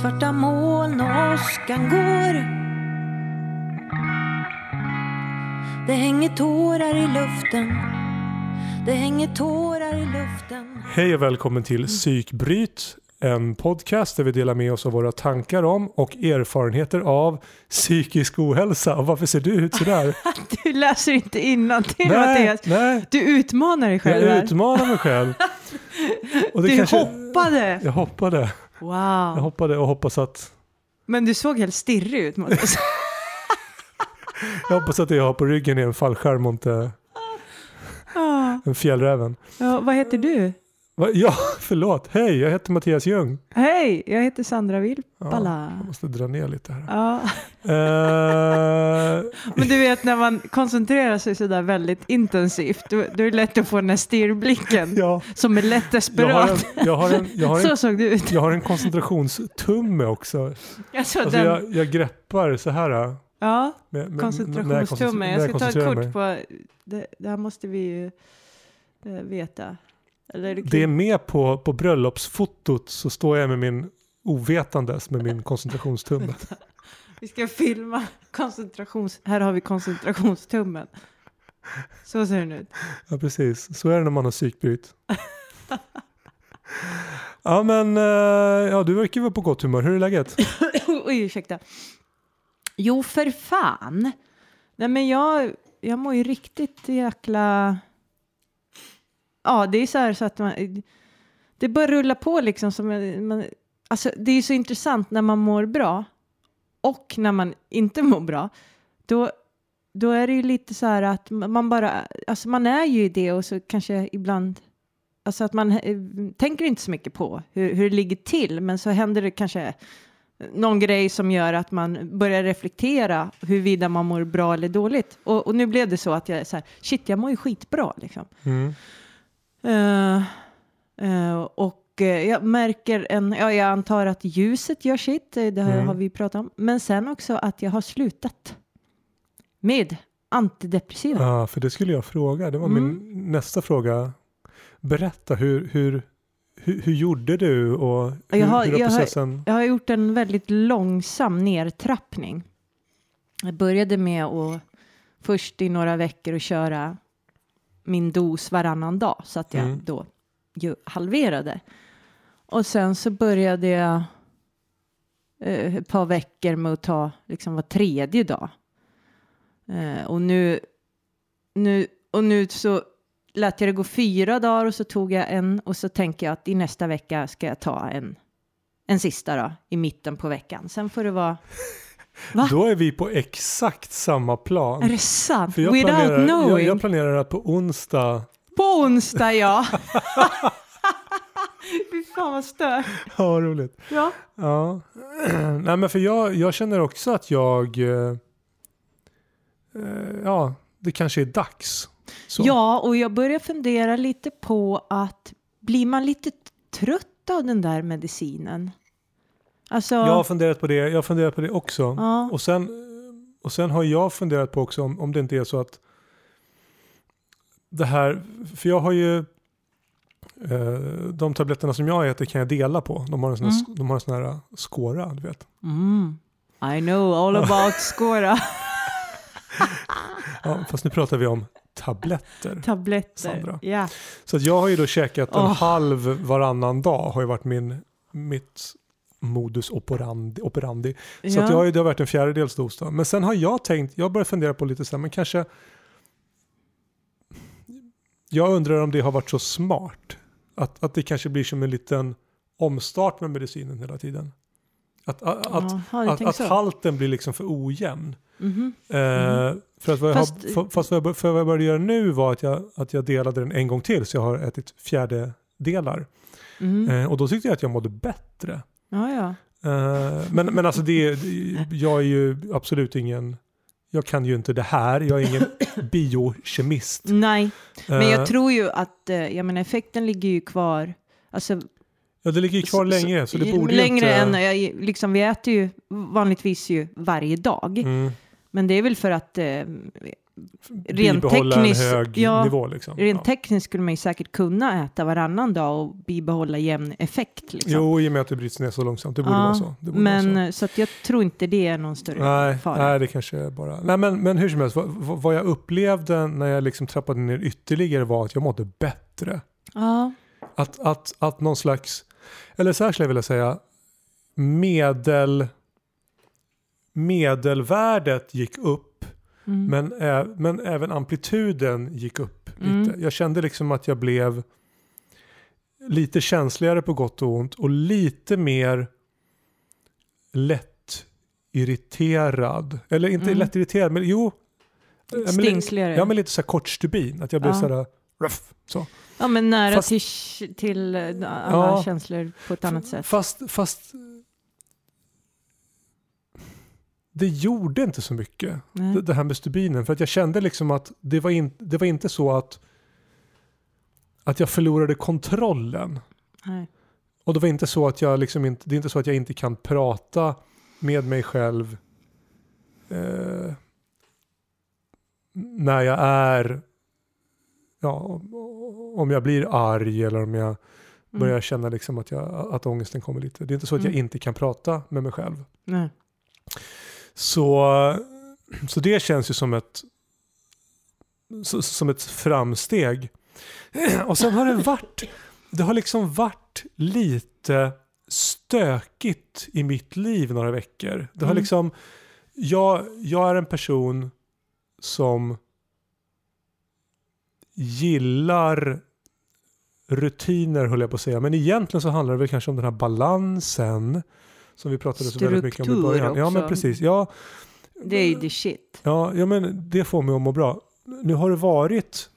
Svarta moln och åskan går Det hänger tårar i luften Det hänger tårar i luften Hej och välkommen till Psykbryt, en podcast där vi delar med oss av våra tankar om och erfarenheter av psykisk ohälsa. Och varför ser du ut sådär? Du läser inte innantill nej, Mattias. nej, Du utmanar dig själv jag här. utmanar mig själv. Du kanske- hoppade. Jag hoppade. Jag Wow. hoppade och hoppas att, Men du såg helt stirrig ut Mattias. jag hoppas att det jag har på ryggen är en fallskärm och inte Ah. en fjällräven. Ja, vad heter du? Va? Ja, förlåt. Hej, jag heter Mattias Ljung. Hej, jag heter Sandra Ja, Vilpala. jag måste dra ner lite här. Ja. Eh, Men du vet när man koncentrerar sig sådär väldigt intensivt, då, då är det lätt att få den här stirrblicken ja, som är lätt jag har, desperat. en, jag, har en, jag, har en, Så såg du ut. jag har en koncentrationstumme också. Alltså, Alltså den, jag, jag greppar så här. äh, ja, Med, med, koncentrationstumme. Jag ska ta ett kort på, det, det här måste vi ju eh, veta. Eller det, Det är med på, på bröllopsfotot så står jag med min ovetandes med min koncentrationstumme. Vi ska filma koncentrations... Här har vi koncentrationstummen. Så ser den ut. Ja precis, så är det när man har psykbryt. Ja men, eh, ja du verkar vara på gott humör. Hur är läget? Oj, ursäkta. Jo, för fan. Nej, men jag, jag mår ju riktigt jäkla... Ja, det är så här så att man... Det bara rullar på liksom. Som man, alltså, det är ju så intressant när man mår bra och när man inte mår bra. Då, då är det ju lite så här att man bara... Alltså man är ju i det och så kanske ibland... Alltså att man eh, tänker inte så mycket på hur, hur det ligger till, men så händer det kanske någon grej som gör att man börjar reflektera huruvida man mår bra eller dåligt. Och, och nu blev det så att jag är så här, shit, jag mår ju skitbra liksom. Mm. Eh, och eh, jag märker en, ja, jag antar att ljuset gör sitt, det här Mm. har vi pratat om. Men sen också att jag har slutat med antidepressiva. Ja, för det skulle jag fråga. Det var Mm. min nästa fråga. Berätta, hur, hur, hur, hur gjorde du och hur, Jag har- hur har jag har- processen? Jag har gjort en väldigt långsam nedtrappning. Jag började med att först i några veckor att köra min dos varannan dag så att jag Mm. då ju halverade. Och sen så började jag eh, ett par veckor med att ta liksom var tredje dag. Eh, och nu, nu, och nu så lät jag det gå fyra dagar och så tog jag en och så tänker jag att i nästa vecka ska jag ta en, en sista då i mitten på veckan. Sen får det vara, Va? Då är vi på exakt samma plan. är det sant? För jag, Without planerar, knowing. jag, jag planerar att på onsdag, På onsdag ja. Fy fan vad stört. ja roligt. Ja. Ja, nej men för jag, jag känner också att jag, eh, eh, ja det kanske är dags. Så. ja, och jag börjar fundera lite på att blir man lite trött av den där medicinen? Alltså, Jag har funderat på det, jag har funderat på det också. ja. Och sen, och sen har jag funderat på också om, om det inte är så att det här, för jag har ju eh, de tabletterna som jag äter kan jag dela på. De har en sån här, Mm. de har en sån här eh, skåra, du vet. Mm. I know all about Skåra. Ja, fast nu pratar vi om tabletter. Tabletter. Sandra. Ja. Så att jag har ju då käkat en halv varannan dag har ju varit min, mitt modus operandi. operandi. Så ja. att jag det har varit en fjärdedels dos då. Men sen har jag tänkt, jag börjar fundera på lite så här, men kanske jag undrar om det har varit så smart. Att, att det kanske blir som en liten omstart med medicinen hela tiden. Att, att, du att, att halten blir liksom för ojämn. Mhm. Eh, Mhm. För att vad jag, Fast- har, för, fast vad jag, bör- för vad jag började göra nu var att jag, att jag delade den en gång till så jag har ätit fjärde delar. Mhm. Eh, och då tyckte jag att jag mådde bättre. Ja, ja. Eh, men, men alltså det, jag är ju absolut ingen, jag kan ju inte det här, jag är ingen biokemist. Nej, men Eh, jag tror ju att, eh, jag menar effekten ligger ju kvar, alltså ja, det ligger ju kvar länge så det borde längre ju inte... än, liksom vi äter ju vanligtvis ju varje dag, Mm, men det är väl för att eh, Rent tekniskt, en hög ja, nivå. Liksom. rent ja. tekniskt skulle man ju säkert kunna äta varannan dag och bibehålla jämn effekt. Liksom. Jo, i och med att det bryts ner så långsamt. Det borde Ja, vara så. Borde men vara så. eh, så att jag tror inte det är någon större Nej, fara. nej, det kanske är bara... Nej, men, men hur som helst, vad, vad vad jag upplevde när jag liksom trappade ner ytterligare var att jag mådde bättre. Ja, Att, att, att någon slags, eller så här skulle jag vilja säga, medel, medelvärdet gick upp, mm. men, ä, men även amplituden gick upp lite. Mm. Jag kände liksom att jag blev lite känsligare på gott och ont och lite mer lätt irriterad. Eller inte Mm. lätt irriterad, men jo. Men, li- stingsligare. ja, men lite så här kort stubin. Att jag blev Ja. så här ruff. Så. Ja, men nära Fast- till, till eh, alla Ja. känslor på ett annat sätt. Fast, fast det gjorde inte så mycket, det, det här med stubinen. För att jag kände liksom att det var, in, det var inte så att, att jag förlorade kontrollen. Nej. Och det var inte så att jag liksom inte, det är inte så att jag inte kan prata med mig själv eh, när jag är, ja, om- om jag blir arg eller om jag Mm. börjar känna liksom att, jag, att ångesten kommer lite. Det är inte så att jag Mm. inte kan prata med mig själv. Nej. Så, så det känns ju som ett, som ett framsteg. Och sen har det varit, det har liksom varit lite stökigt i mitt liv några veckor. Det har Mm. liksom, jag, jag är en person som gillar rutiner höll jag på att säga. Men egentligen så handlar det väl kanske om den här balansen som vi pratade så väldigt mycket om i Struktur början. Ja men också. precis. Ja, Det är ju the shit. ja, ja men det får mig att må bra. Nu har det varit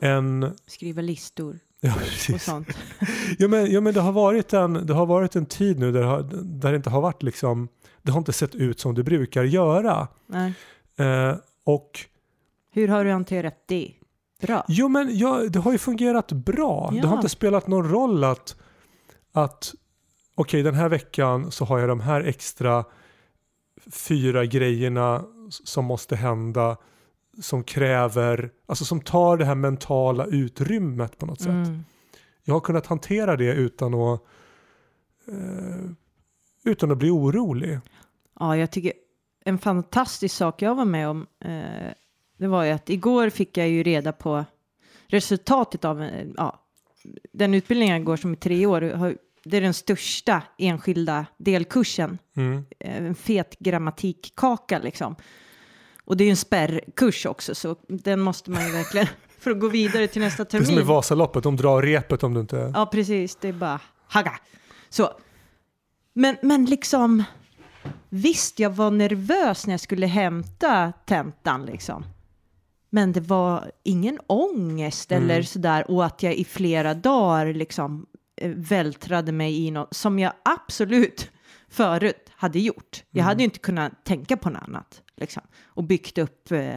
en... Skriva listor Ja, och precis. sånt. Ja, men, ja, men det, har varit en, det har varit en tid nu där det, har, där det inte har varit liksom... Det har inte sett ut som det brukar göra. Nej. Eh, och Hur har du hanterat det? Bra. Jo men ja, det har ju fungerat bra. Ja. Det har inte spelat någon roll att, att okej den här veckan så har jag de här extra fyra grejerna som måste hända som kräver, alltså som tar det här mentala utrymmet på något sätt. Mm. Jag har kunnat hantera det utan att eh, utan att bli orolig. Ja, jag tycker en fantastisk sak jag var med om. Eh, det var ju att igår fick jag ju reda på resultatet av eh, ja, den utbildningen jag går som i tre år. har- Det är den största enskilda delkursen. Mm. Eh, en fet grammatikkaka liksom. Och det är ju en spärrkurs också, så den måste man ju verkligen för att gå vidare till nästa Det är som i termin. Vasaloppet, de drar repet om du inte... Ja, precis. Det är bara hagga. Så. Men, men liksom, visst, jag var nervös när jag skulle hämta tentan liksom. Men det var ingen ångest Mm. eller sådär och att jag i flera dagar liksom vältrade mig i något som jag absolut förut hade gjort. Jag hade ju inte kunnat tänka på något annat liksom och byggt upp eh,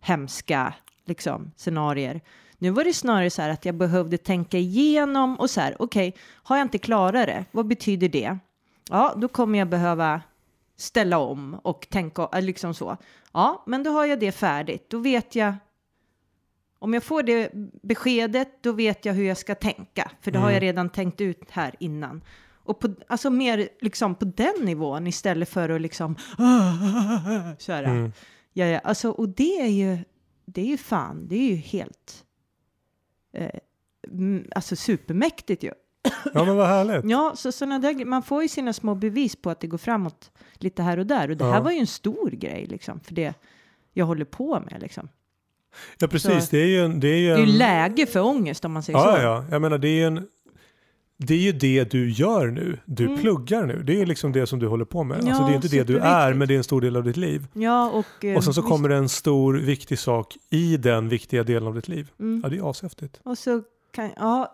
hemska liksom scenarier. Nu var det snarare så här att jag behövde tänka igenom och så här, okej, har jag inte klarat det, vad betyder det? Ja, då kommer jag behöva ställa om och tänka, äh, liksom så. Ja, men då har jag det färdigt, då vet jag om jag får det beskedet, då vet jag hur jag ska tänka, för det har Mm. jag redan tänkt ut här innan. Och på, alltså mer liksom på den nivån istället för att liksom här. Mm. Ja, ja, alltså, och det är ju, det är ju fan, det är ju helt, eh, mm, alltså supermäktigt ju. Ja men vad härligt. Ja, så såna där, man får ju sina små bevis på att det går framåt lite här och där. Och det här Ja. var ju en stor grej liksom, för det jag håller på med liksom. Ja precis, Så- det är ju en... Det är ju, Det är en, ju läge för ångest om man säger ja, så. ja, jag menar det är ju en... Det är ju det du gör nu. Du Mm. pluggar nu. Det är liksom det som du håller på med. alltså Ja, det är inte det du är, men det är en stor del av ditt liv. Ja, och... eh, Och sen så visst, kommer det en stor viktig sak i den viktiga delen av ditt liv. mm. Ja, det är ashäftigt. Och så kan, ja,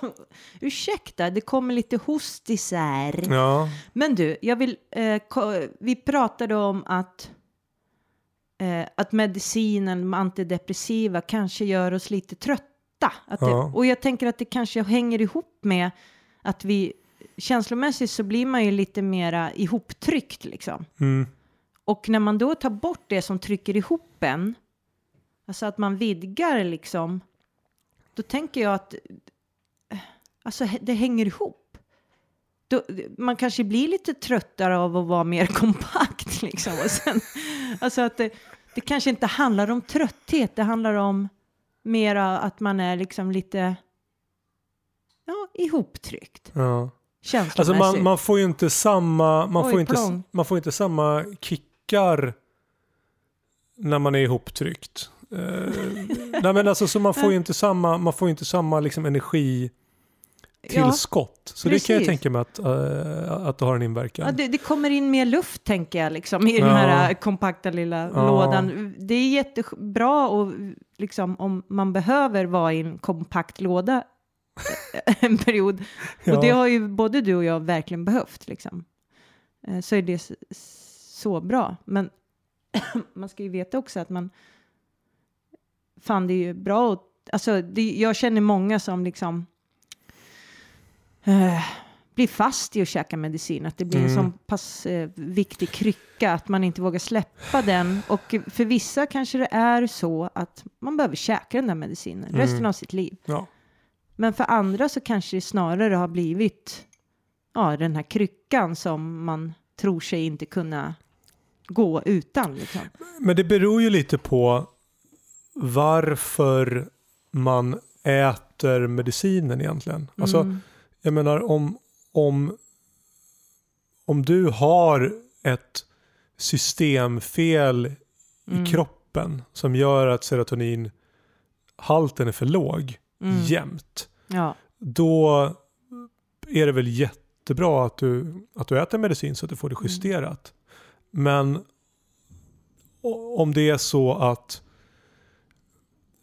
ursäkta, det kommer lite hostisar. Ja, Men du, jag vill, eh, vi pratade om att, eh, att medicinen, de antidepressiva, kanske gör oss lite trötta. Att det, Ja. Och jag tänker att det kanske hänger ihop med att vi känslomässigt så blir man ju lite mera ihoptryckt liksom. mm. Och när man då tar bort det som trycker ihop en Alltså att man vidgar liksom. Då tänker jag att eh, alltså, det hänger ihop. Då, man kanske blir lite tröttare av att vara mer kompakt. Liksom. Och sen, alltså att det, det kanske inte handlar om trötthet, det handlar om mera att man är liksom lite ja, ihoptryckt. Ja. Alltså man, man får ju inte samma, man, Oj, får inte, plong. man får inte samma kickar när man är ihoptryckt. Uh, nej men alltså så man får ju inte samma, man får inte samma liksom energi tillskott. så det kan jag precis. tänka mig att, eh, att det har en inverkan. Ja, det, det kommer in mer luft tänker jag liksom i den Ja. här äh, kompakta lilla Ja. lådan. Det är jättebra och liksom om man behöver vara i en kompakt låda en period. Ja. Och det har ju både du och jag verkligen behövt liksom. Eh, Så är det så bra. Men man ska ju veta också att man fan det är ju bra och, alltså det, jag känner många som liksom eh, blir fast i att käka medicin. Att det blir en Mm. sån pass eh, viktig krycka att man inte vågar släppa den. Och för vissa kanske det är så att man behöver käka den där medicinen Mm. resten av sitt liv. Ja. Men för andra så kanske det snarare har blivit ja, den här kryckan som man tror sig inte kunna gå utan. Liksom. Men det beror ju lite på varför man äter medicinen egentligen. Alltså, Mm. Jag menar om, om, om du har ett systemfel Mm. i kroppen som gör att serotoninhalten är för låg Mm. jämt. Ja. Då är det väl jättebra att du, att du äter medicin så att du får det Mm. justerat. Men o- om det är så att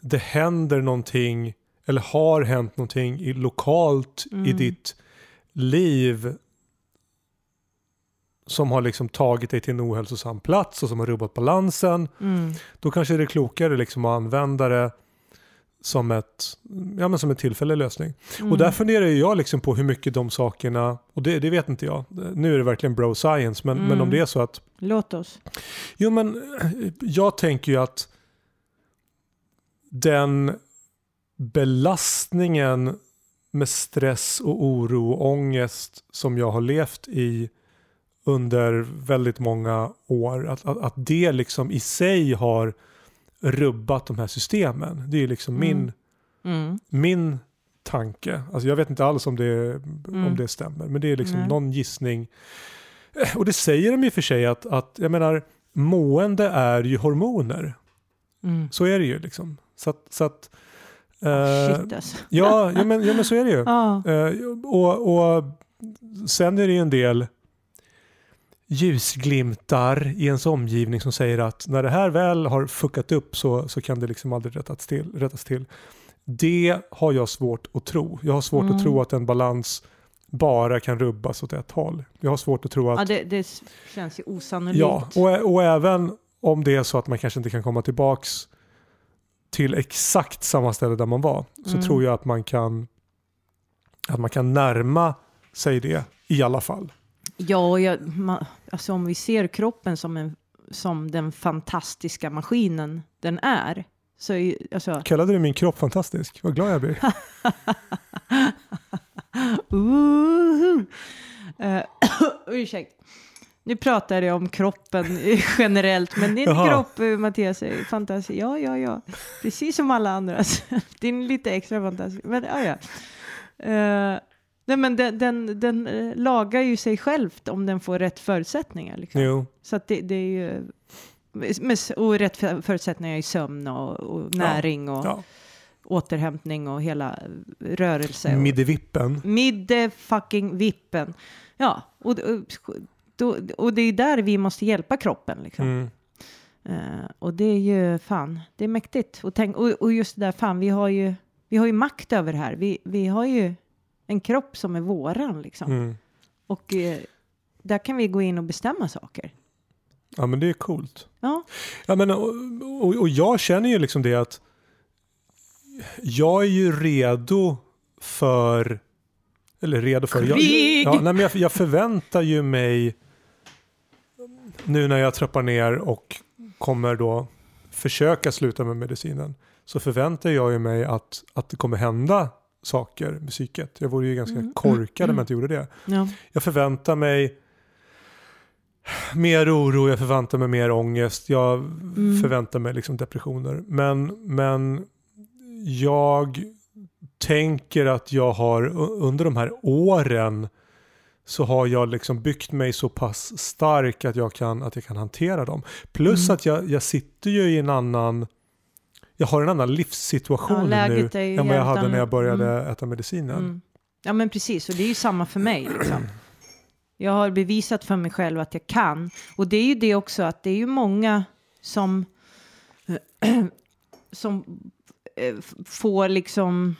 det händer någonting eller har hänt någonting i, lokalt i Mm. ditt liv som har liksom tagit dig till en ohälsosam plats och som har rubbat balansen Mm. då kanske det är klokare liksom att använda det som, ett, ja, men som en tillfällig lösning. Mm. Och där funderar jag liksom på hur mycket de sakerna, och det, det vet inte jag, nu är det verkligen bro science, men, Mm. men om det är så att, Låt oss. jo men jag tänker ju att den belastningen med stress och oro och ångest som jag har levt i under väldigt många år, att, att, att det liksom i sig har rubbat de här systemen. Det är ju liksom Mm. min, Mm. min tanke. Alltså jag vet inte alls om det, Mm. om det stämmer, men det är liksom Nej. någon gissning. Eh, Och det säger de och för sig att, att jag menar, mående är ju hormoner. Mm. Så är det ju liksom. Så att, så att Ah, eh, Shit alltså. ja, ja, men, ja, men så är det ju. Ja. Eh, och, och sen är det ju en del ljusglimtar i ens omgivning som säger att när det här väl har fuckat upp så, så kan det liksom aldrig rättas till, rättas till. Det har jag svårt att tro. Jag har svårt Mm. att tro att en balans bara kan rubbas åt ett håll. Jag har svårt att tro att ja, det, det känns ju osannolikt. Ja, och, och även om det är så att man kanske inte kan komma tillbaks till exakt samma ställe där man var så Mm. tror jag att man kan att man kan närma sig det i alla fall. Ja, jag, ma, alltså om vi ser kroppen som, en, som den fantastiska maskinen den är. Så alltså, Kallade du min kropp fantastisk? Vad glad jag blir. Uh, ursäkta. Nu pratar jag om kroppen generellt, men din Jaha. kropp, eh, Mattias, är fantastisk. Ja, ja, ja. Precis som alla andras. Din lite extra fantastisk. Men ja, ja. Eh, nej, men den, den, den eh, lagar ju sig självt om den får rätt förutsättningar. Liksom. Jo, Så att det, det är ju... med- Och rätt för- förutsättningar i sömn och, och näring och ja. återhämtning och hela rörelse. middevippen. Midde fucking vippen. Ja, och, och, då, och det är där vi måste hjälpa kroppen. Liksom. Mm. Eh, och det är ju fan, det är mäktigt. Och, tänk, och, och just det där, fan, vi har ju, vi har ju makt över det här. Vi, vi har ju en kropp som är våran liksom. Mm. Och eh, där kan vi gå in och bestämma saker. Ja men det är coolt. Ja, Ja, men, och, och, och jag känner ju liksom det att jag är ju redo för eller redo för jag, Krig! ja, nej, men jag, jag förväntar ju mig nu när jag trappar ner och kommer då försöka sluta med medicinen så förväntar jag ju mig att, att det kommer hända saker med psyket. Jag vore ju ganska Mm. korkad om jag inte gjorde det. Ja. Jag förväntar mig mer oro, jag förväntar mig mer ångest, jag Mm. förväntar mig liksom depressioner. Men, men jag tänker att jag har under de här åren så har jag liksom byggt mig så pass stark att jag kan, att jag kan hantera dem. Plus Mm. att jag, jag sitter ju i en annan jag har en annan livssituation Ja, nu än vad jag hade när jag började äta medicinen. Mm. Ja men precis, och det är ju samma för mig. Liksom. Jag har bevisat för mig själv att jag kan. Och det är ju det också att det är ju många som, som eh, får liksom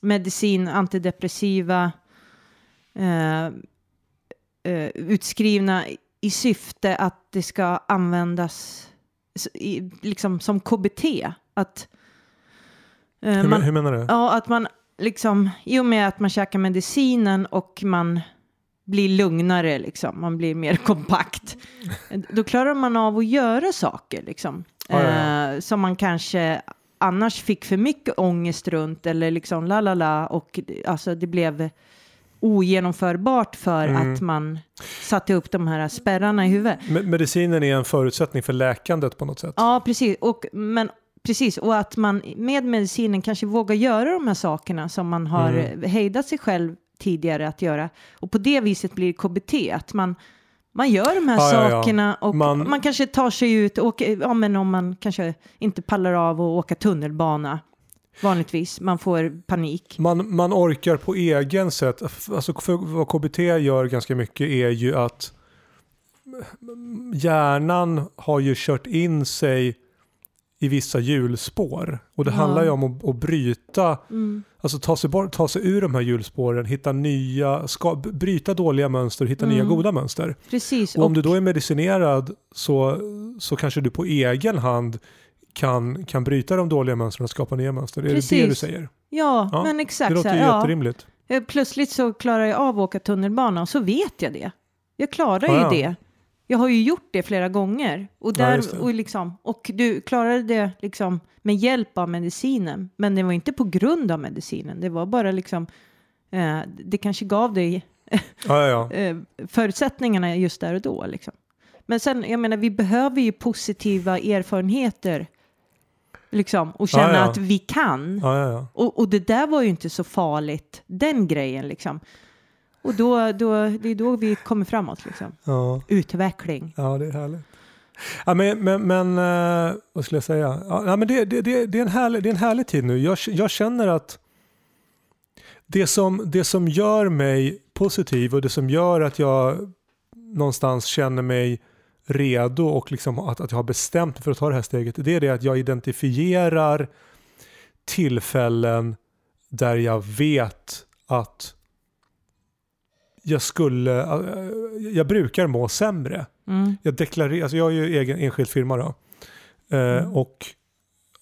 medicin, antidepressiva utskrivna i syfte att det ska användas i, liksom som KBT. Att, eh, Hur, man, hur menar du? Ja, att man liksom, i och med att man käkar medicinen och man blir lugnare, liksom, man blir mer kompakt, då klarar man av att göra saker, liksom, Ja, ja, Eh, som man kanske annars fick för mycket ångest runt, eller liksom la la la, och alltså det blev ogenomförbart för Mm. att man satte upp de här spärrarna i huvudet. Me- Medicinen är en förutsättning för läkandet på något sätt. Ja, precis. Och, men, precis. Och att man med medicinen kanske vågar göra de här sakerna som man har Mm. hejdat sig själv tidigare att göra. Och på det viset blir KBT, att man, man gör de här Ja, ja, ja. sakerna och Man- man, kanske tar sig ut, och, ja, men om man kanske inte pallar av att åka tunnelbana vanligtvis, man får panik. Man, man orkar på egen sätt. Alltså för vad KBT gör ganska mycket är ju att hjärnan har ju kört in sig i vissa hjulspår. Och det Ja. handlar ju om att, att bryta, Mm. alltså ta sig, bort, ta sig ur de här hjulspåren, hitta nya, ska, bryta dåliga mönster och hitta nya Mm. goda mönster. Precis. Och om och, du då är medicinerad så, så kanske du på egen hand kan, kan bryta de dåliga mönstren och skapa nya mönster. Är det det Precis. du säger? ja, Ja, men Det exakt. så låter ju ja. jätterimligt. Eh, Plötsligt så klarar jag av att åka tunnelbana och så vet jag det. Jag klarar Ja, ju ja. det. Jag har ju gjort det flera gånger. Och, Ja, där, det. och, liksom, och du klarade det liksom med hjälp av medicinen. Men det var inte på grund av medicinen. Det var bara liksom, eh, det kanske gav dig Ja, ja, ja. eh, förutsättningarna just där och då. Liksom. Men sen, jag menar, vi behöver ju positiva erfarenheter. Liksom, och känna Ja, ja. att vi kan. ja. Och, och det där var ju inte så farligt, den grejen liksom. Och då, då, det är då vi kommer framåt liksom. Utveckling. Ja, det är härligt. Ja, men, men, men eh, vad skulle jag säga? Ja, ja, men det, det, det, det, är en härlig, det är en härlig tid nu. Jag, jag känner att det som, det som gör mig positiv och det som gör att jag någonstans känner mig redo och liksom att, att jag har bestämt mig för att ta det här steget. Det är det att jag identifierar tillfällen där jag vet att jag skulle, eh, jag brukar må sämre. Mm. Jag deklarerar, alltså jag är ju egen enskild firma då. Eh, Mm. och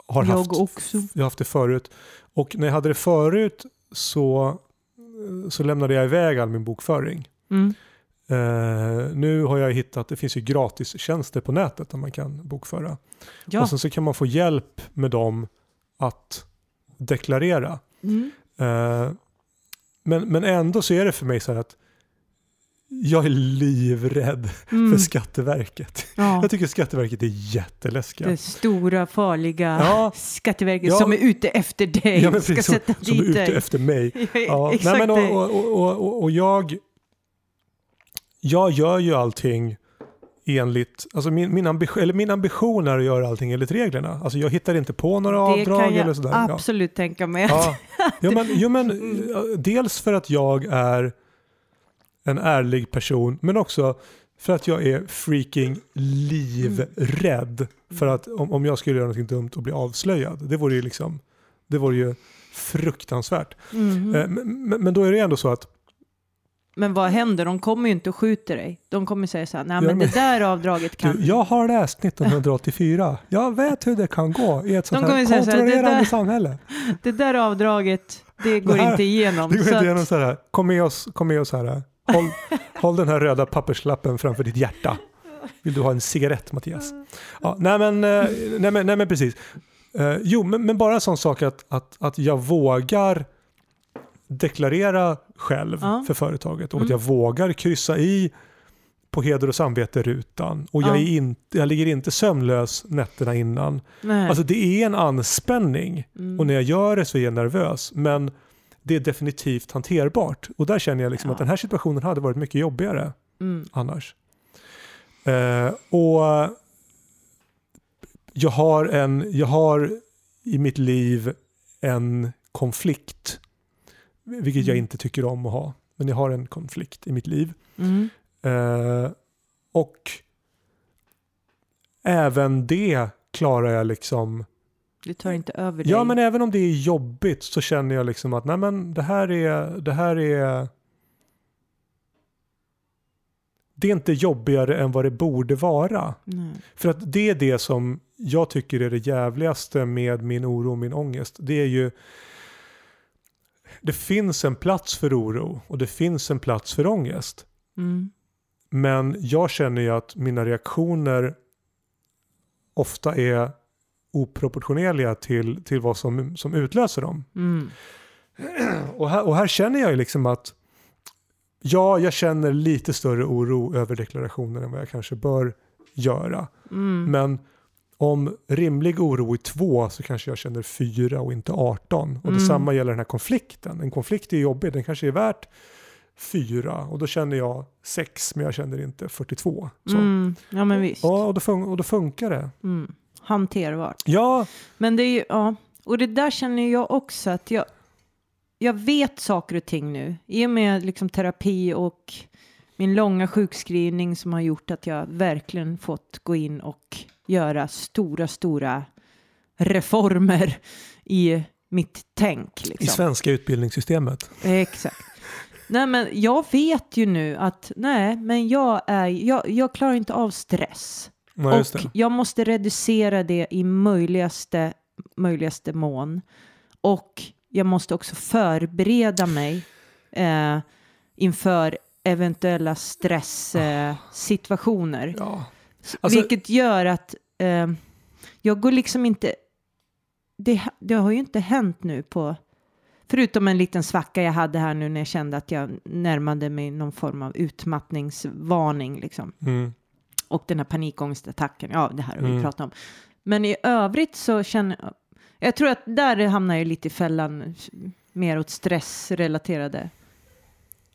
har Jag haft, också. jag har haft det förut. Och när jag hade det förut så, så lämnade jag iväg all min bokföring. Mm. Eh, nu har jag hittat, det finns ju gratistjänster på nätet där man kan bokföra. Ja. Och sen så kan man få hjälp med dem att deklarera. Mm. Eh, men, men ändå så är det för mig så här att jag är livrädd Mm. för Skatteverket. Ja. Jag tycker Skatteverket är jätteläskiga. Det stora farliga Ja. Skatteverket Ja. som är ute efter dig. Ja, ska precis, som, sätta som är dit ute dig. efter mig. Ja, nej, men och, och, och, och jag, jag gör ju allting enligt, alltså min, min, ambition, eller min ambition är att göra allting enligt reglerna. Alltså jag hittar inte på några det avdrag kan jag eller sådär. Ja. absolut tänka mig. Ja. Jo, men, jo, men Mm. ja, dels för att jag är en ärlig person, men också för att jag är freaking livrädd för att om, om jag skulle göra något dumt och bli avslöjad. Det vore ju liksom, det vore ju fruktansvärt. Mhm. Eh, Men, men, men då är det ändå så att Men vad händer? De kommer ju inte att skjuta dig. De kommer säga så här, nej Ja, men det där avdraget kan... du, jag har läst 1984. Jag vet hur det kan gå i ett sånt De kommer här säga så här, kontrollerande där- samhälle. Det där avdraget, det går Det här- inte igenom. Det går så inte igenom så här, kom med oss, kom med oss här. Håll, håll den här röda papperslappen framför ditt hjärta. Vill du ha en cigarett Mattias? Ja, nej, men, eh, nej, men, nej men precis. Eh, jo, men, men bara en sån sak att, att, att jag vågar deklarera själv Ja. för företaget och att Mm. jag vågar kryssa i på heder och samvete-rutan. Och jag, Ja. är inte, jag ligger inte sömnlös nätterna innan. Nej. Alltså det är en anspänning Mm. och när jag gör det så är jag nervös. Men det är definitivt hanterbart. Och där känner jag liksom Ja. att den här situationen hade varit mycket jobbigare mm. annars. Eh, och jag har, en, jag har i mitt liv en konflikt. Vilket jag Mm. inte tycker om att ha. Men jag har en konflikt i mitt liv. Mm. Eh, och även det klarar jag liksom. Du tar inte över dig. Ja men även om det är jobbigt så känner jag liksom att nej men det här är, det här är det är inte jobbigare än vad det borde vara. Nej. För att det är det som jag tycker är det jävligaste med min oro och min ångest. Det är ju det finns en plats för oro och det finns en plats för ångest. Mm. Men jag känner ju att mina reaktioner ofta är oproportionerliga till, till vad som, som utlöser dem. Mm. Och här, och här känner jag ju liksom att ja, jag känner lite större oro över deklarationen än vad jag kanske bör göra. Mm. Men om rimlig oro är två så kanske jag känner fyra och inte 18. Och Mm. detsamma gäller den här konflikten. En konflikt är jobbig, den kanske är värt fyra och då känner jag sex men jag känner inte 42. Så. Mm. Ja men visst. Ja, och då, fun- och då funkar det. Mm. Hanterbart. Ja, Men det är ju, ja. Och det där känner jag också att jag, jag vet saker och ting nu. I och med liksom terapi och min långa sjukskrivning som har gjort att jag verkligen fått gå in och göra stora, stora reformer i mitt tänk. Liksom. i svenska utbildningssystemet. Exakt. Nej, men jag vet ju nu att nej, men jag, är, jag, jag klarar inte av stress. Just och jag måste reducera det i möjligaste, möjligaste mån. Och jag måste också förbereda mig eh, inför eventuella stresssituationer. Eh. Ja. Alltså- Vilket gör att eh, jag går liksom inte... Det, det har ju inte hänt nu på... Förutom en liten svacka jag hade här nu när jag kände att jag närmade mig någon form av utmattningsvarning. Liksom. Mm. Och den här panikångestattacken, ja det här har vi Mm. pratat om. Men i övrigt så känner jag... Jag tror att där hamnar jag lite i fällan mer åt stressrelaterade.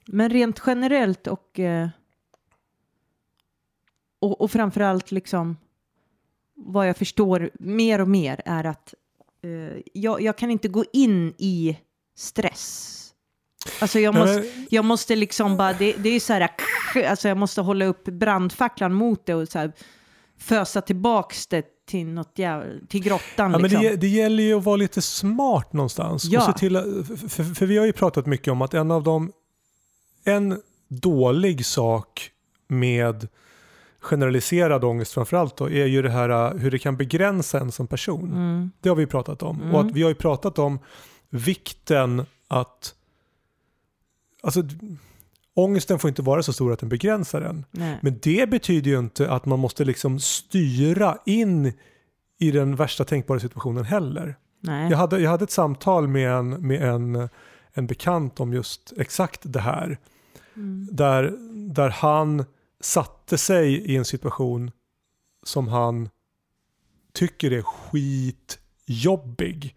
Men rent generellt och... Eh, och, och framförallt liksom vad jag förstår mer och mer är att eh, jag, jag kan inte gå in i stress. Alltså jag måste, jag måste liksom bara, det, det är så här, alltså jag måste hålla upp brandfacklan mot det och så här fösa tillbaks det till något jävla, till grottan Ja, men liksom. det, det gäller ju att vara lite smart någonstans. Ja. Och till, för, för vi har ju pratat mycket om att en av de en dålig sak med generaliserad ångest framförallt då, är ju det här uh, hur det kan begränsa en som person. Mm. Det har vi pratat om. Mm. Och att vi har ju pratat om vikten att alltså, ångesten får inte vara så stor att den begränsar en. Nej. Men det betyder ju inte att man måste liksom styra in i den värsta tänkbara situationen heller. Nej. Jag hade, jag hade ett samtal med en, med en, en bekant om just exakt det här. Mm. Där, där han satte sig i en situation som han tycker är skitjobbig.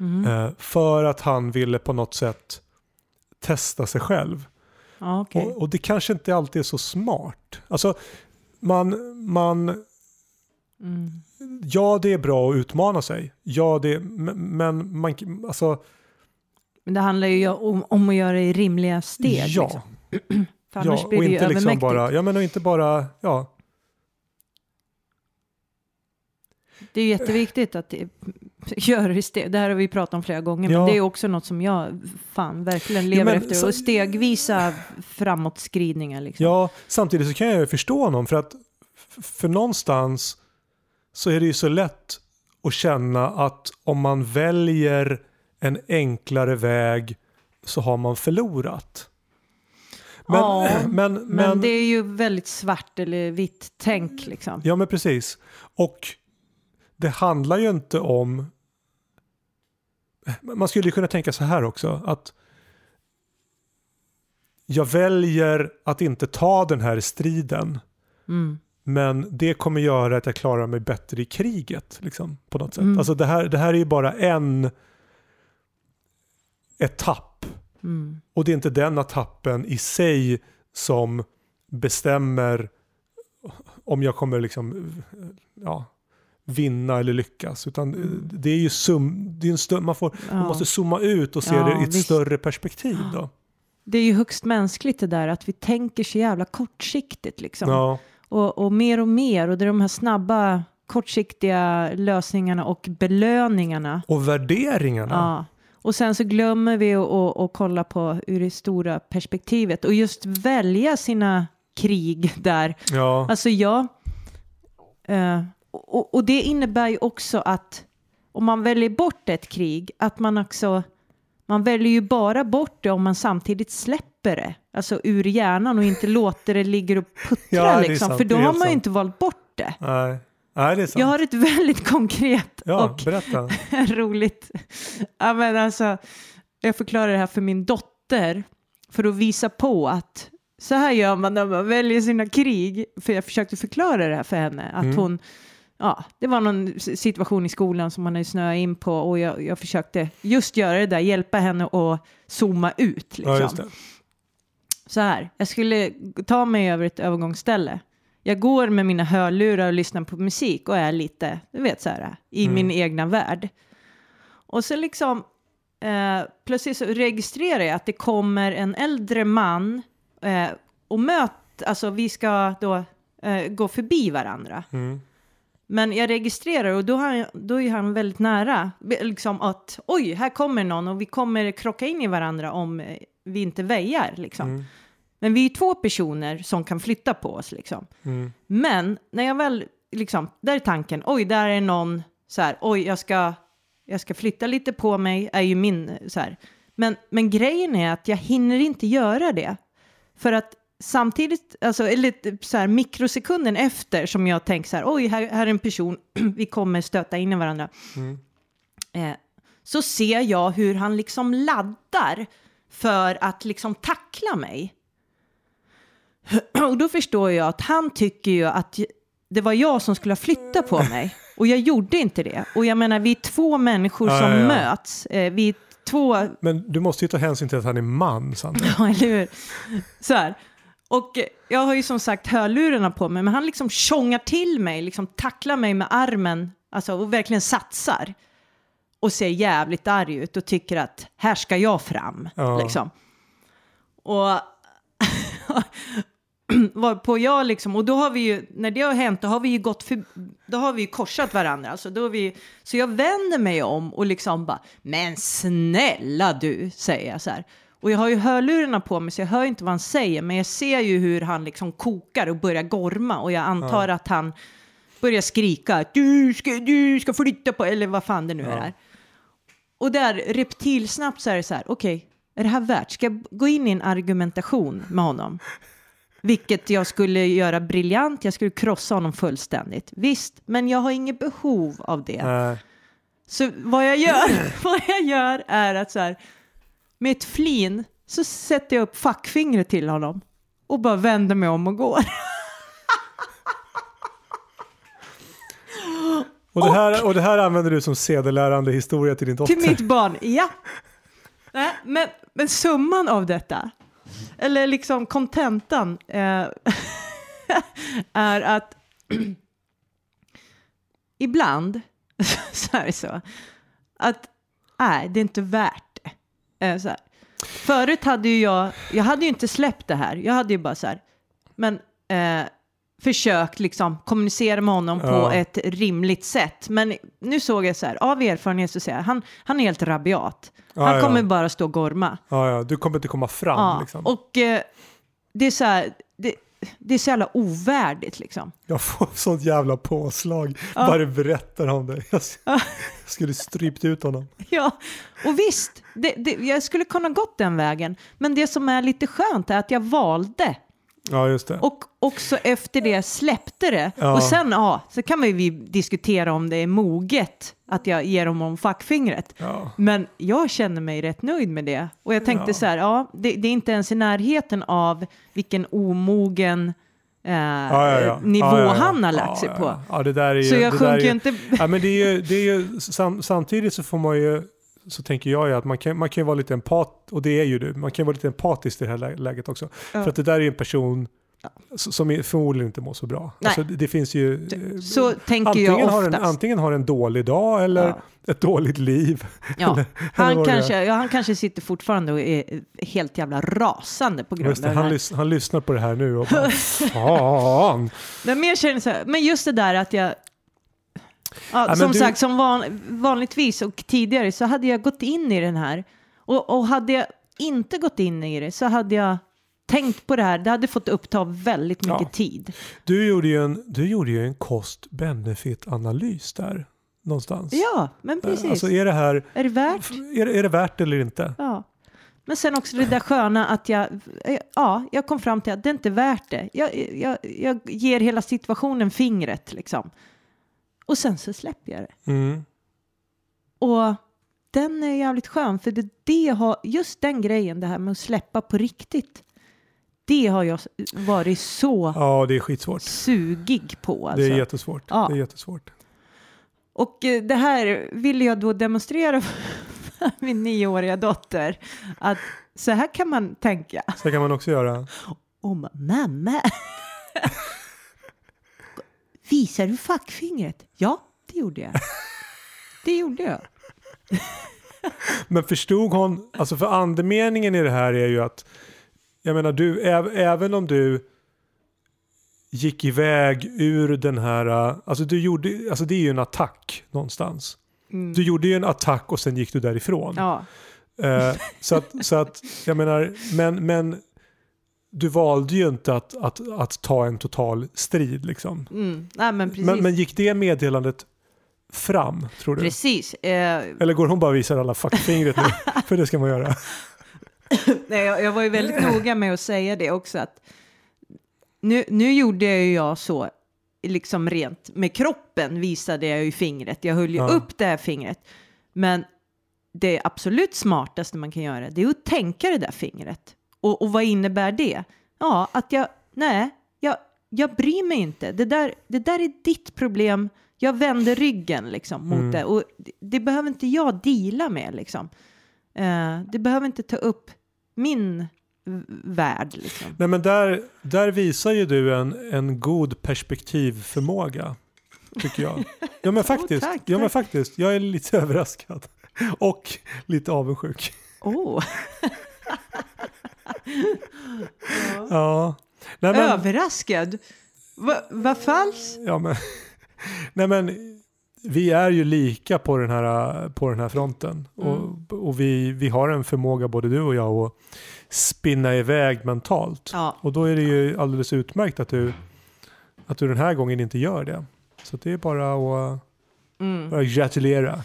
Mm. Eh, för att han ville på något sätt testa sig själv. Okej. Och, och det kanske inte alltid är så smart. Alltså, man, man, Mm. ja det är bra att utmana sig. Ja, det, men men man, alltså, Men det handlar ju om, om att göra det i rimliga steg. ja. Liksom. För ja, och inte liksom bara, ja men och inte bara, ja, Det är jätteviktigt att det, gör det steg. Det här har vi pratat om flera gånger. Ja. Men det är också något som jag fan verkligen lever men efter. så- och stegvisa framåtskridningar. Liksom. ja, samtidigt så kan jag ju förstå honom för att för någonstans så är det ju så lätt att känna att om man väljer en enklare väg så har man förlorat. Men, Ja, men, Men, men, det är ju väldigt svart eller vitt tänk liksom. Ja men precis. Och det handlar ju inte om... Man skulle ju kunna tänka så här också. Att jag väljer att inte ta den här striden. Mm. Men det kommer göra att jag klarar mig bättre i kriget. Liksom, på något sätt. Mm. Alltså det här, det här är ju bara en etapp. Mm. Och det är inte den etappen i sig som bestämmer om jag kommer liksom, ja, vinna eller lyckas. Utan det är ju sum, det är en stö- man, får, man Mm. Ja. måste zooma ut och se Ja, det i ett visst. större perspektiv. Då. Det är ju högst mänskligt det där att vi tänker så jävla kortsiktigt liksom. Ja, Och, och mer och mer och det är de här snabba kortsiktiga lösningarna och belöningarna. och värderingarna. Och sen så glömmer vi att- kolla på ur det stora perspektivet och just välja sina krig där. Ja, Alltså jag... Eh, och, och det innebär ju också att om man väljer bort ett krig, att man också... Man väljer ju bara bort det om man samtidigt släpper det. Alltså ur hjärnan och inte låter det ligga och puttra Ja, liksom. För då har man ju inte valt bort det. nej. Nej, det är sant. Jag har ett väldigt konkret ja, och berätta. roligt... Ja, men alltså, jag förklarar det här för min dotter för att visa på att så här gör man när man väljer sina krig. För jag försökte förklara det här för henne. Att Mm. hon, ja, det var någon situation i skolan som man hade snöat in på och jag, jag försökte just göra det där, hjälpa henne att zooma ut. Liksom. Ja. Så här, jag skulle ta mig över ett övergångsställe. Jag går med mina hörlurar och lyssnar på musik och är lite, du vet så här, i Mm. min egna värld. Och så liksom, eh, plötsligt så registrerar jag att det kommer en äldre man eh, och möt, alltså vi ska då eh, gå förbi varandra. Mm. Men jag registrerar och då, har då är han väldigt nära. Liksom att oj, här kommer någon och vi kommer krocka in i varandra om eh, vi inte väjar. Liksom. Mm. Men vi är två personer som kan flytta på oss. Liksom. Mm. Men när jag väl, liksom, där är tanken, oj, där är någon så här, oj, jag ska, jag ska flytta lite på mig, är ju min så här. Men, men grejen är att jag hinner inte göra det. För att samtidigt, alltså, eller så här, mikrosekunden efter som jag tänker så här, oj, här, här är en person, vi kommer stöta in i varandra. Mm. Eh, så ser jag hur han liksom laddar för att liksom tackla mig. Och då förstår jag att han tycker ju att det var jag som skulle ha flyttat på mig. Och jag gjorde inte det. Och jag menar, vi är två människor Ja, som ja, ja. möts. Eh, vi är två Men du måste ju ta hänsyn till att han är man, Sandra. Ja, eller hur? Så här. Och jag har ju som sagt hörlurarna på mig, men han liksom tjongar till mig, liksom tacklar mig med armen, alltså och verkligen satsar. Och ser jävligt arg ut och tycker att här ska jag fram, liksom. Och var på jag liksom, och då har vi ju, när det har hänt, då har vi ju gått för, då har vi ju korsat varandra. Alltså, då har vi, så jag vänder mig om och liksom bara, men snälla du, säger jag så här. Och jag har ju hörlurarna på mig så jag hör inte vad han säger, men jag ser ju hur han liksom kokar och börjar gorma och jag antar att han börjar skrika du ska, du ska flytta på, eller vad fan det nu Ja. är. Och där reptilsnabbt så är det så här, okej, är det här värt? Ska jag gå in i en argumentation med honom? Vilket jag skulle göra briljant, jag skulle krossa honom fullständigt. Visst, men jag har inget behov av det. Nej. Så vad jag gör, vad jag gör är att så här, med ett flin så sätter jag upp fackfingret till honom och bara vänder mig om och går. Och, det här, och det här använder du som sedelärande historia till din dotter. Till mitt barn, ja. Nej, men, men summan av detta, eller liksom kontentan, eh, är att ibland så är det så att nej, det är inte värt det. Eh, så här. Förut hade ju jag, jag hade ju inte släppt det här, jag hade ju bara så här, men eh, försökt liksom kommunicera med honom på Ja. ett rimligt sätt. Men nu såg jag så här, av erfarenhet så säger jag, han, han är helt rabiat. Ja, han kommer bara stå och gorma. Ja, du kommer inte komma fram. Liksom. och eh, det är så här, det, det är så jävla ovärdigt liksom. Jag får sånt jävla påslag Ja. bara du berättar om det. Jag, Ja. skulle strypt ut honom. Ja, och visst, det, det, jag skulle kunna gått den vägen. Men det som är lite skönt är att jag valde Ja, just det. och också efter det släppte det. Ja. Och sen, ja, så kan man ju vi diskutera om det är moget att jag ger honom fackfingret. Ja. Men jag känner mig rätt nöjd med det. Och jag tänkte Ja. så här, ja, det, det är inte ens i närheten av vilken omogen eh, ja. nivå han har lagt sig på. Så jag sjunker ju, ju inte... Ja, men det är ju, det är ju sam, samtidigt så får man ju, så tänker jag ju att man kan, man kan vara lite empat, och det är ju du, man kan vara lite empatisk i det här lä- läget också. Ja. För att det där är ju en person s- som förmodligen inte mår så bra. Nej. Alltså, det, finns ju... eh, Så tänker antingen jag har, en, oftast. antingen har en dålig dag eller Ja. ett dåligt liv. Ja. eller Han, kanske, ja, han kanske sitter fortfarande och är helt jävla rasande på grund det, av han, det här. lys, han lyssnar på det här nu och bara fan. Men jag känner så här, men just det där att jag... Ja, men som du- sagt, som van, vanligtvis och tidigare så hade jag gått in i den här. Och, och hade jag inte gått in i det så hade jag tänkt på det här. Det hade fått uppta väldigt mycket Ja. tid. Du gjorde ju en, du gjorde ju en cost-benefit-analys där någonstans. Ja, men precis. Alltså är det här, är det värt? är, det- är det värt eller inte? Ja. Men sen också det där sköna att jag, ja, jag kom fram till att det inte är värt det. Jag, jag, jag ger hela situationen fingret liksom. Och sen så släpper jag det. Mm. Och den är jävligt skön för det, det har, just den grejen, det här med att släppa på riktigt. Det har jag varit så Ja, det är skitsvårt. sugig på. Alltså. Det är jättesvårt. Ja. Det är jättesvårt. Och eh, det här ville jag då demonstrera för min nioåriga dotter. Att så här kan man tänka. Så kan man också göra. Och ma- mamma. Visar du fackfingret? Ja, det gjorde jag. Det gjorde jag. Men förstod hon, alltså för andemeningen i det här är ju att, jag menar du, äv, även om du gick iväg ur den här, alltså du gjorde, alltså det är ju en attack någonstans. Mm. Du gjorde ju en attack och sen gick du därifrån. Ja, Eh, så, att, så att, jag menar, men, men du valde ju inte att, att, att ta en total strid liksom. mm. Nej, men precis. Men, men gick det meddelandet fram, tror du? Precis. Eh, Eller går hon bara och visar alla fuckfingret nu? För det ska man göra. nej, jag, jag var ju väldigt noga med att säga det också. Att nu, nu gjorde jag ju jag så, liksom rent med kroppen visade jag ju fingret. Jag höll ju Ja. upp det här fingret. Men det absolut smartaste man kan göra, det är att tänka det där fingret. Och, och vad innebär det? Ja, att jag, nej, jag, jag bryr mig inte. Det där, det där är ditt problem. Jag vänder ryggen liksom mot Mm. det. Och det, det behöver inte jag deala med liksom. Eh, det behöver inte ta upp min värld liksom. Nej men där, där visar ju du en, en god perspektivförmåga. Tycker jag. Ja men faktiskt. tack, ja men tack. faktiskt. Jag är lite överraskad. Och lite avundsjuk. Åh, Ja. Nej, men, överraskad. Va- Vad falskt? ja, men, nej men vi är ju lika på den här, på den här fronten. Och, och vi, vi har en förmåga både du och jag att spinna iväg mentalt. Ja, Och då är det ju alldeles utmärkt att du, att du den här gången inte gör det. Så det är bara att mm. bara gratulera.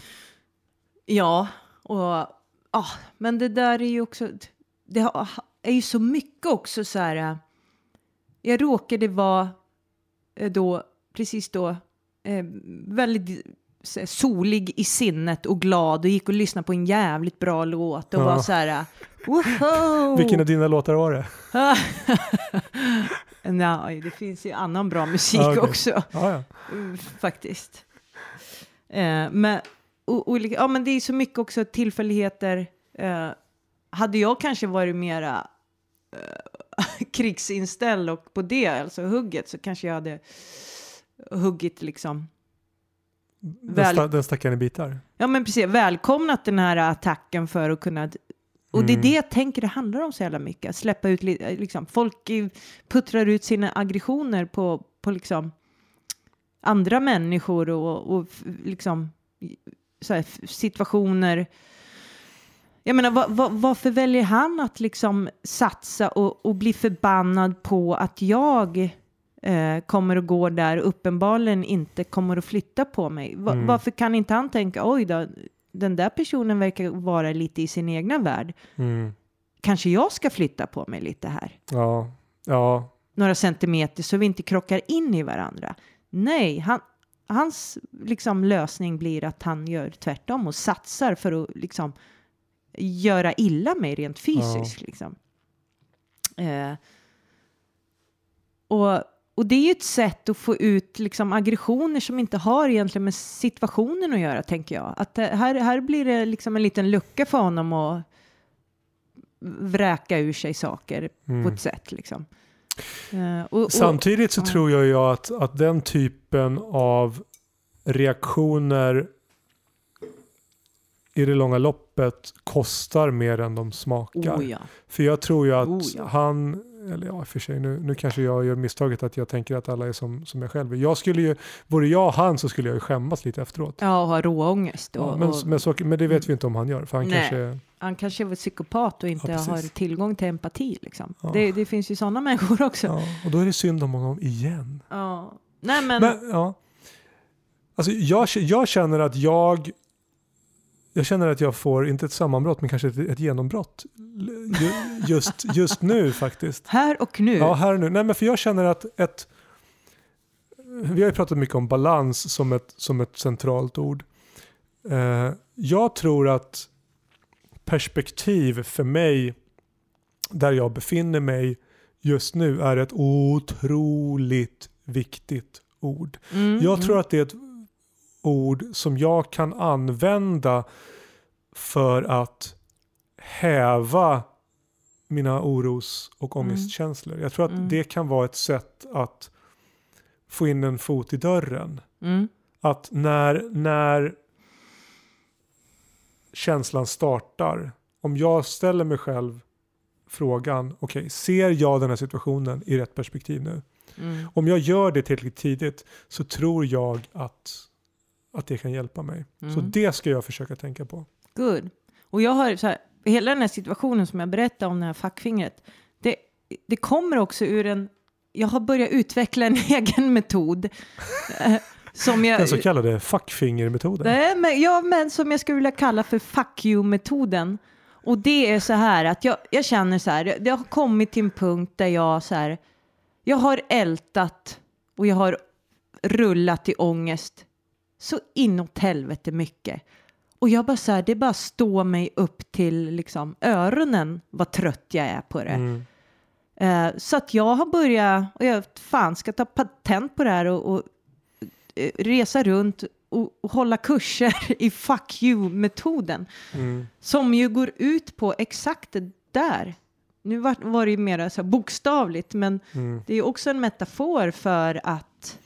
ja och ja, men det där är ju också, det har- är ju så mycket också så här. äh, Jag råkade vara eh, då, precis då, eh, väldigt solig i sinnet och glad och gick och lyssnade på en jävligt bra låt och Ja. var så här, äh, woho! Vilken av dina låtar var det? Nej, det finns ju annan bra musik Ja, okej. också. Ja, ja. Faktiskt. Eh, men, o- olika, ja, men det är så mycket också tillfälligheter. Eh, hade jag kanske varit mera eh, krigsinställd och på det, alltså hugget, så kanske jag hade huggit liksom. Den, Väl- sta, den stack han i bitar. Ja men precis, välkomnat den här attacken för att kunna och det är Mm. det jag tänker det handlar om så jävla mycket. Att släppa ut, li- liksom, folk eh, puttrar ut sina aggressioner på, på liksom andra människor och, och liksom här, situationer. Jag menar, va, va, varför väljer han att liksom satsa och, och bli förbannad på att jag eh, kommer att gå där uppenbarligen inte kommer att flytta på mig? Va, Mm. Varför kan inte han tänka, oj då, den där personen verkar vara lite i sin egna värld. Mm. Kanske jag ska flytta på mig lite här, Ja, ja, några centimeter så vi inte krockar in i varandra. Nej, han, hans liksom, lösning blir att han gör tvärtom och satsar för att liksom, göra illa mig rent fysiskt. Liksom. Eh, och, och det är ju ett sätt att få ut liksom, aggressioner som inte har egentligen med situationen att göra, tänker jag. Att det, här, här blir det liksom en liten lucka för honom att vräka ur sig saker på Mm. ett sätt. Liksom. Eh, och, och, Samtidigt så ja. tror jag ju att, att den typen av reaktioner i det långa loppet kostar mer än de smakar. oh, ja. För jag tror ju att Oh, ja. han, eller ja och för sig nu, nu kanske jag gör misstaget att jag tänker att alla är som, som jag själv är. Jag skulle ju, vore jag han så skulle jag ju skämmas lite efteråt. ja, och ha råångest. Och, Ja, men, och, men, så, men det vet vi inte om han gör. För han Nej. kanske, han kanske är psykopat och inte Ja, har tillgång till empati. Liksom. Ja. Det, det finns ju sådana människor också. Ja. ja, och då är det synd om honom igen. Nej, men, Men, ja. Alltså jag, jag känner att jag jag känner att jag får, inte ett sammanbrott, men kanske ett, ett genombrott. Ju, just, just nu faktiskt. här och nu. Ja, här och nu. Nej, men för jag känner att ett... Vi har ju pratat mycket om balans som ett, som ett centralt ord. Eh, jag tror att perspektiv för mig, där jag befinner mig just nu, är ett otroligt viktigt ord. Mm, Jag mm. tror att det är ett ord som jag kan använda för att häva mina oros och Mm. ångestkänslor. Jag tror att Mm. det kan vara ett sätt att få in en fot i dörren. Mm. Att när, när känslan startar, om jag ställer mig själv frågan, okej, ser jag den här situationen i rätt perspektiv nu? Mm. Om jag gör det tillräckligt tidigt så tror jag att, att det kan hjälpa mig. Så Mm. det ska jag försöka tänka på. Good. Och jag har så här, hela den här situationen som jag berättade om det här fackfingret. Det, det kommer också ur en, jag har börjat utveckla en egen metod. eh, som jag, Den så kallade fuckfingermetoden. Nej, men, ja, men som jag skulle vilja kalla för fuck you-metoden. Och det är så här att jag, jag känner så här, det har kommit till en punkt där jag så här, jag har ältat och jag har rullat i ångest så inåt helvete mycket. Och jag bara så här, det bara står mig upp till liksom öronen vad trött jag är på det. Mm. Eh, så att jag har börjat, och jag fan ska ta patent på det här och, och eh, resa runt och, och hålla kurser i fuck you-metoden. Mm. Som ju går ut på exakt det där. Nu var, var det ju mer så bokstavligt, men Mm. det är också en metafor för att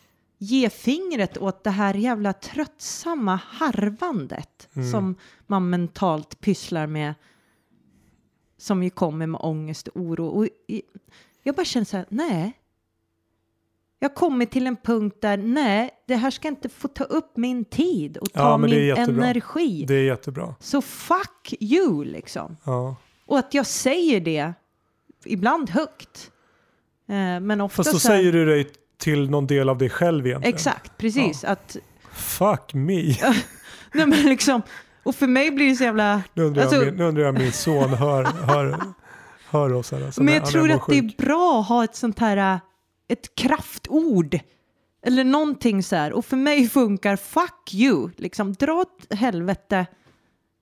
ge fingret åt det här jävla tröttsamma harvandet Mm. som man mentalt pysslar med. Som ju kommer med ångest och oro. Och jag bara känner så här, nej. Jag kommit till en punkt där, nej, det här ska inte få ta upp min tid och ta Ja, det min energi. Det är jättebra. Så fuck you liksom. Ja. Och att jag säger det ibland högt. Eh, men ofta Fast då så här- säger du dig till någon del av dig själv egentligen. Exakt, precis. Att, Fuck me. nej men liksom, och för mig blir det så jävla... Nu undrar, Alltså- jag, min, nu undrar jag min son hör, hör, hör oss här. alltså, men jag tror att det är bra att ha ett sånt här, äh, ett kraftord. Eller någonting så här. Och för mig funkar fuck you. Liksom, dra åt helvete.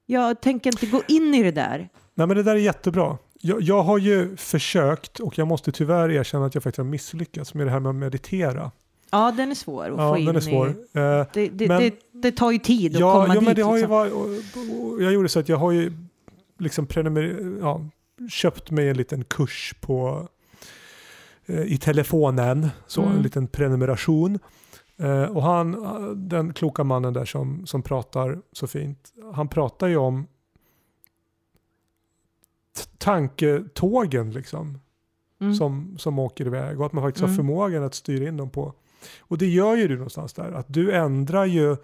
Jag tänker inte gå in i det där. Nej men det där är jättebra. Jag, jag har ju försökt och jag måste tyvärr erkänna att jag faktiskt har misslyckats med det här med att meditera. Ja, den är svår att Ja, få in den är svår. i. Eh, Det, det, Men- det, det tar ju tid att ja, komma ja, dit. men det har ju liksom. varit, och, och jag gjorde så att jag har ju liksom prenumer, ja, köpt mig en liten kurs på eh, i telefonen, så Mm. en liten prenumeration. Eh, och han, den kloka mannen där som, som pratar så fint, han pratar ju om tanketågen liksom Mm. som, som åker iväg och att man faktiskt Mm. har förmågan att styra in dem på. Och det gör ju du någonstans där, att du ändrar ju eh,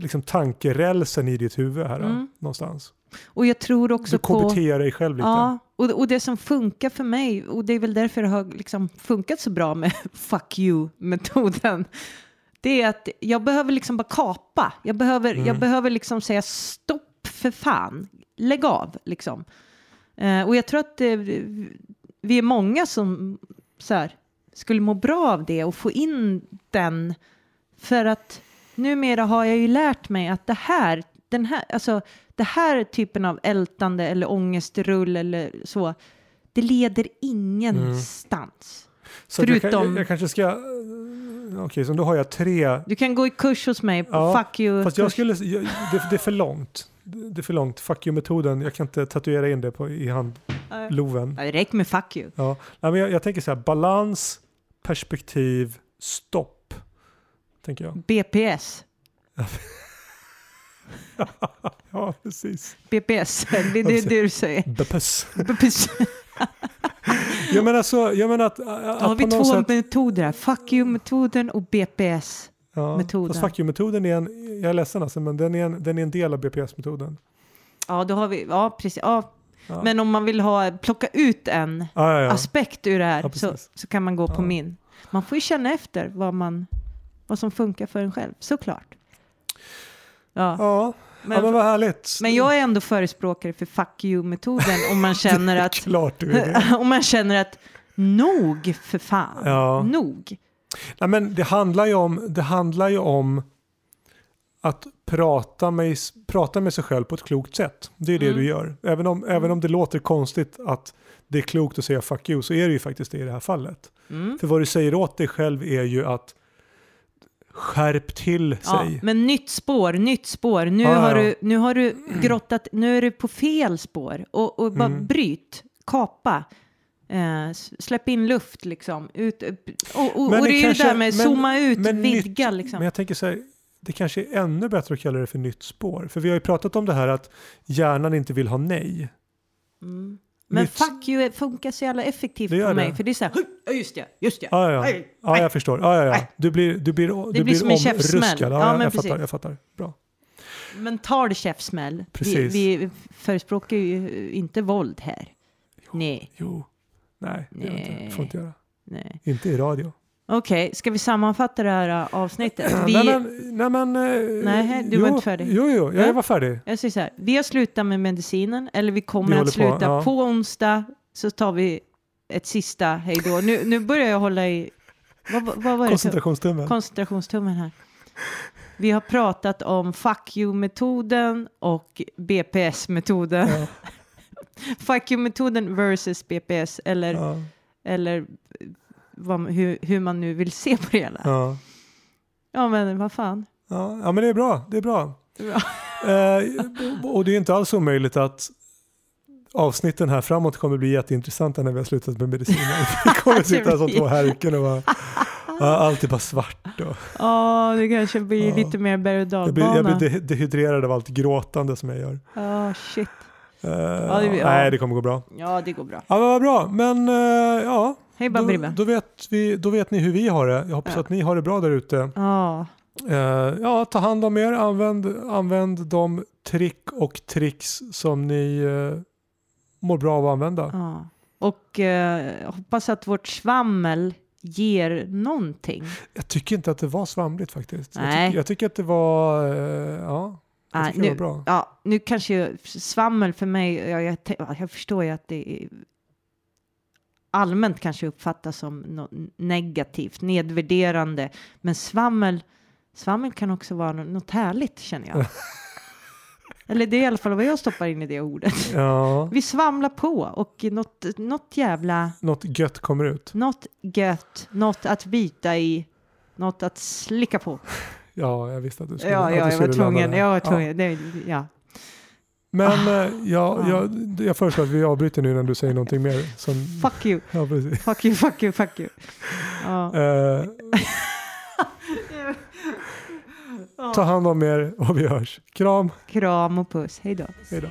liksom tankerälsen i ditt huvud här Mm. någonstans. Och jag tror också Du på... KBT dig själv lite. Ja, och, och det som funkar för mig, och det är väl därför det har liksom funkat så bra med fuck you-metoden, det är att jag behöver liksom bara kapa. Jag behöver, Mm. jag behöver liksom säga stopp för fan, lägg av liksom. Eh, och jag tror att eh, vi är många som så här, skulle må bra av det och få in den, för att numera har jag ju lärt mig att det här, den här, alltså det här typen av ältande eller ångestrull eller så, det leder ingenstans. Så jag, kan- förutom- jag, jag kanske ska... eh, Okej, så då har jag tre... Du kan gå i kurs hos mig på Ja, fuck you. Fast jag skulle... Jag, det, det är för långt. Det är för långt. Fuck you-metoden. Jag kan inte tatuera in det på, i handloven. Det räcker med fuck you. Ja. Nej, men jag, jag tänker så här, balans, perspektiv, stopp. Tänker jag. BPS. Ja, precis. BPS, det är det, det du säger. Bepus. BPS. Jag menar så, jag menar att... Då har vi två sätt- metoder här. Fuck you-metoden och BPS. Ja, metoden. Fast fuck you-metoden är en, jag är ledsen alltså, men den är en, den är en del av BPS-metoden. Ja, då har vi, ja precis. Ja. Ja. Men om man vill ha, plocka ut en ja, ja, aspekt ur det här så, så kan man gå på min. Man får ju känna efter vad, man, vad som funkar för en själv, såklart. Ja. Ja, Men, ja, men vad härligt. men jag är ändå förespråkare för fuck you-metoden om man känner att Klart du är det. om man känner att nog för fan, Ja. nog. Nej, men det handlar ju om, det handlar ju om att prata med, prata med sig själv på ett klokt sätt. Det är det Mm. du gör. Även om, även om det låter konstigt att det är klokt att säga fuck you så är det ju faktiskt det i det här fallet. Mm. För vad du säger åt dig själv är ju att skärp till Ja, sig. men nytt spår, nytt spår. Nu, Ja, ja, har, ja. du, nu har du grottat, nu är du på fel spår. Och, och bara Mm. bryt, kapa. Eh, släpp in luft liksom. Ut, och och, och det det är ju det där med men- zooma ut, men vidga nytt- liksom. Men jag tänker så här, det kanske är ännu bättre att kalla det för nytt spår. För vi har ju pratat om det här att hjärnan inte vill ha nej. Mm. Men Nytt- fuck you funkar så jävla effektivt Det på mig. det. För det är så här, ja just det, just det. Ja, ja, Aj, ja. ja jag förstår. Ja, ja, ja. Du blir, du blir, du blir som en omruskad. Ja, Ja, men jag precis. fattar, jag fattar. Bra. Mental käftsmäll. Vi, Precis. vi förespråkar ju inte våld här. Nej, Jo, nej, det jag inte. Det får inte göra. nej. Inte i radio. Okej, ska vi sammanfatta det här äh, avsnittet? Vi, Nej men, nej men... eh, Nej, du var jo, inte färdig. Jo, jo, jag Ja. var färdig. Jag säger så här, vi har slutat med medicinen, eller vi Vi kommer håller att på, sluta ja. på onsdag, så tar vi ett sista hej då. Nu, nu börjar jag hålla i, vad, vad var det? Koncentrationstummen. Koncentrationstummen här. Vi har pratat om fuck you-metoden och BPS-metoden. ja, Fuck you-metoden versus BPS, eller, ja, eller vad, hur, hur man nu vill se på det hela. Ja, ja. men vad fan. Ja, ja, men det är bra. Det är bra. Det är bra. Eh, och det är inte alls omöjligt att avsnitten här framåt kommer bli jätteintressanta när vi har slutat med medicinen. Vi kommer sitta som två härken och bara, ja, allt är bara svart. Ja, det kanske blir Ja. lite mer berg och jag, blir, jag dalbana. blir de- dehydrerad av allt gråtande som jag gör. Ja, shit. Eh, det blir- ja. Nej, det kommer gå bra. Ja, det går bra. Ja, vad bra. Men eh, ja, Hej då, då, vet vi, då vet ni hur vi har det. Jag hoppas Ja. att ni har det bra där ute. Ja, Eh, ja, ta hand om er. Använd, använd de trick och tricks som ni eh, mår bra av att använda. ja. Och hoppas att vårt svammel ger någonting. Jag tycker inte att det var svamligt faktiskt. Jag, Nej. tycker, jag tycker att det var, ja, jag Nej, tycker det nu, var bra. ja, nu kanske svammel för mig, jag, jag, jag förstår ju att det är allmänt kanske uppfattas som något negativt, nedvärderande, men svammel, svammel kan också vara nå- något härligt känner jag. Eller det är i alla fall vad jag stoppar in i det ordet. Ja, Vi svamlar på och något, något jävla, något gött kommer ut. något gött, något att bita i, något att slicka på. Ja, jag visste att du skulle Ja, att du ja jag skulle var tvungen. Jag var Ja. tvungen. Det, ja. Men eh, Ah. ja, jag, jag föreslår att vi avbryter nu innan du säger någonting mer. Som, Fuck you, ja, precis. fuck you, fuck you, fuck you. Ja. Eh, ta hand om er och vi hörs. Kram, Kram och puss. Hej då. hej då.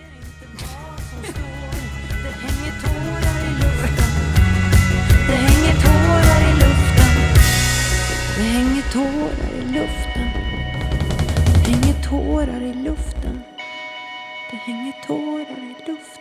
Det hänger tårar i luften tårar i luften. Det hänger tårar i luften.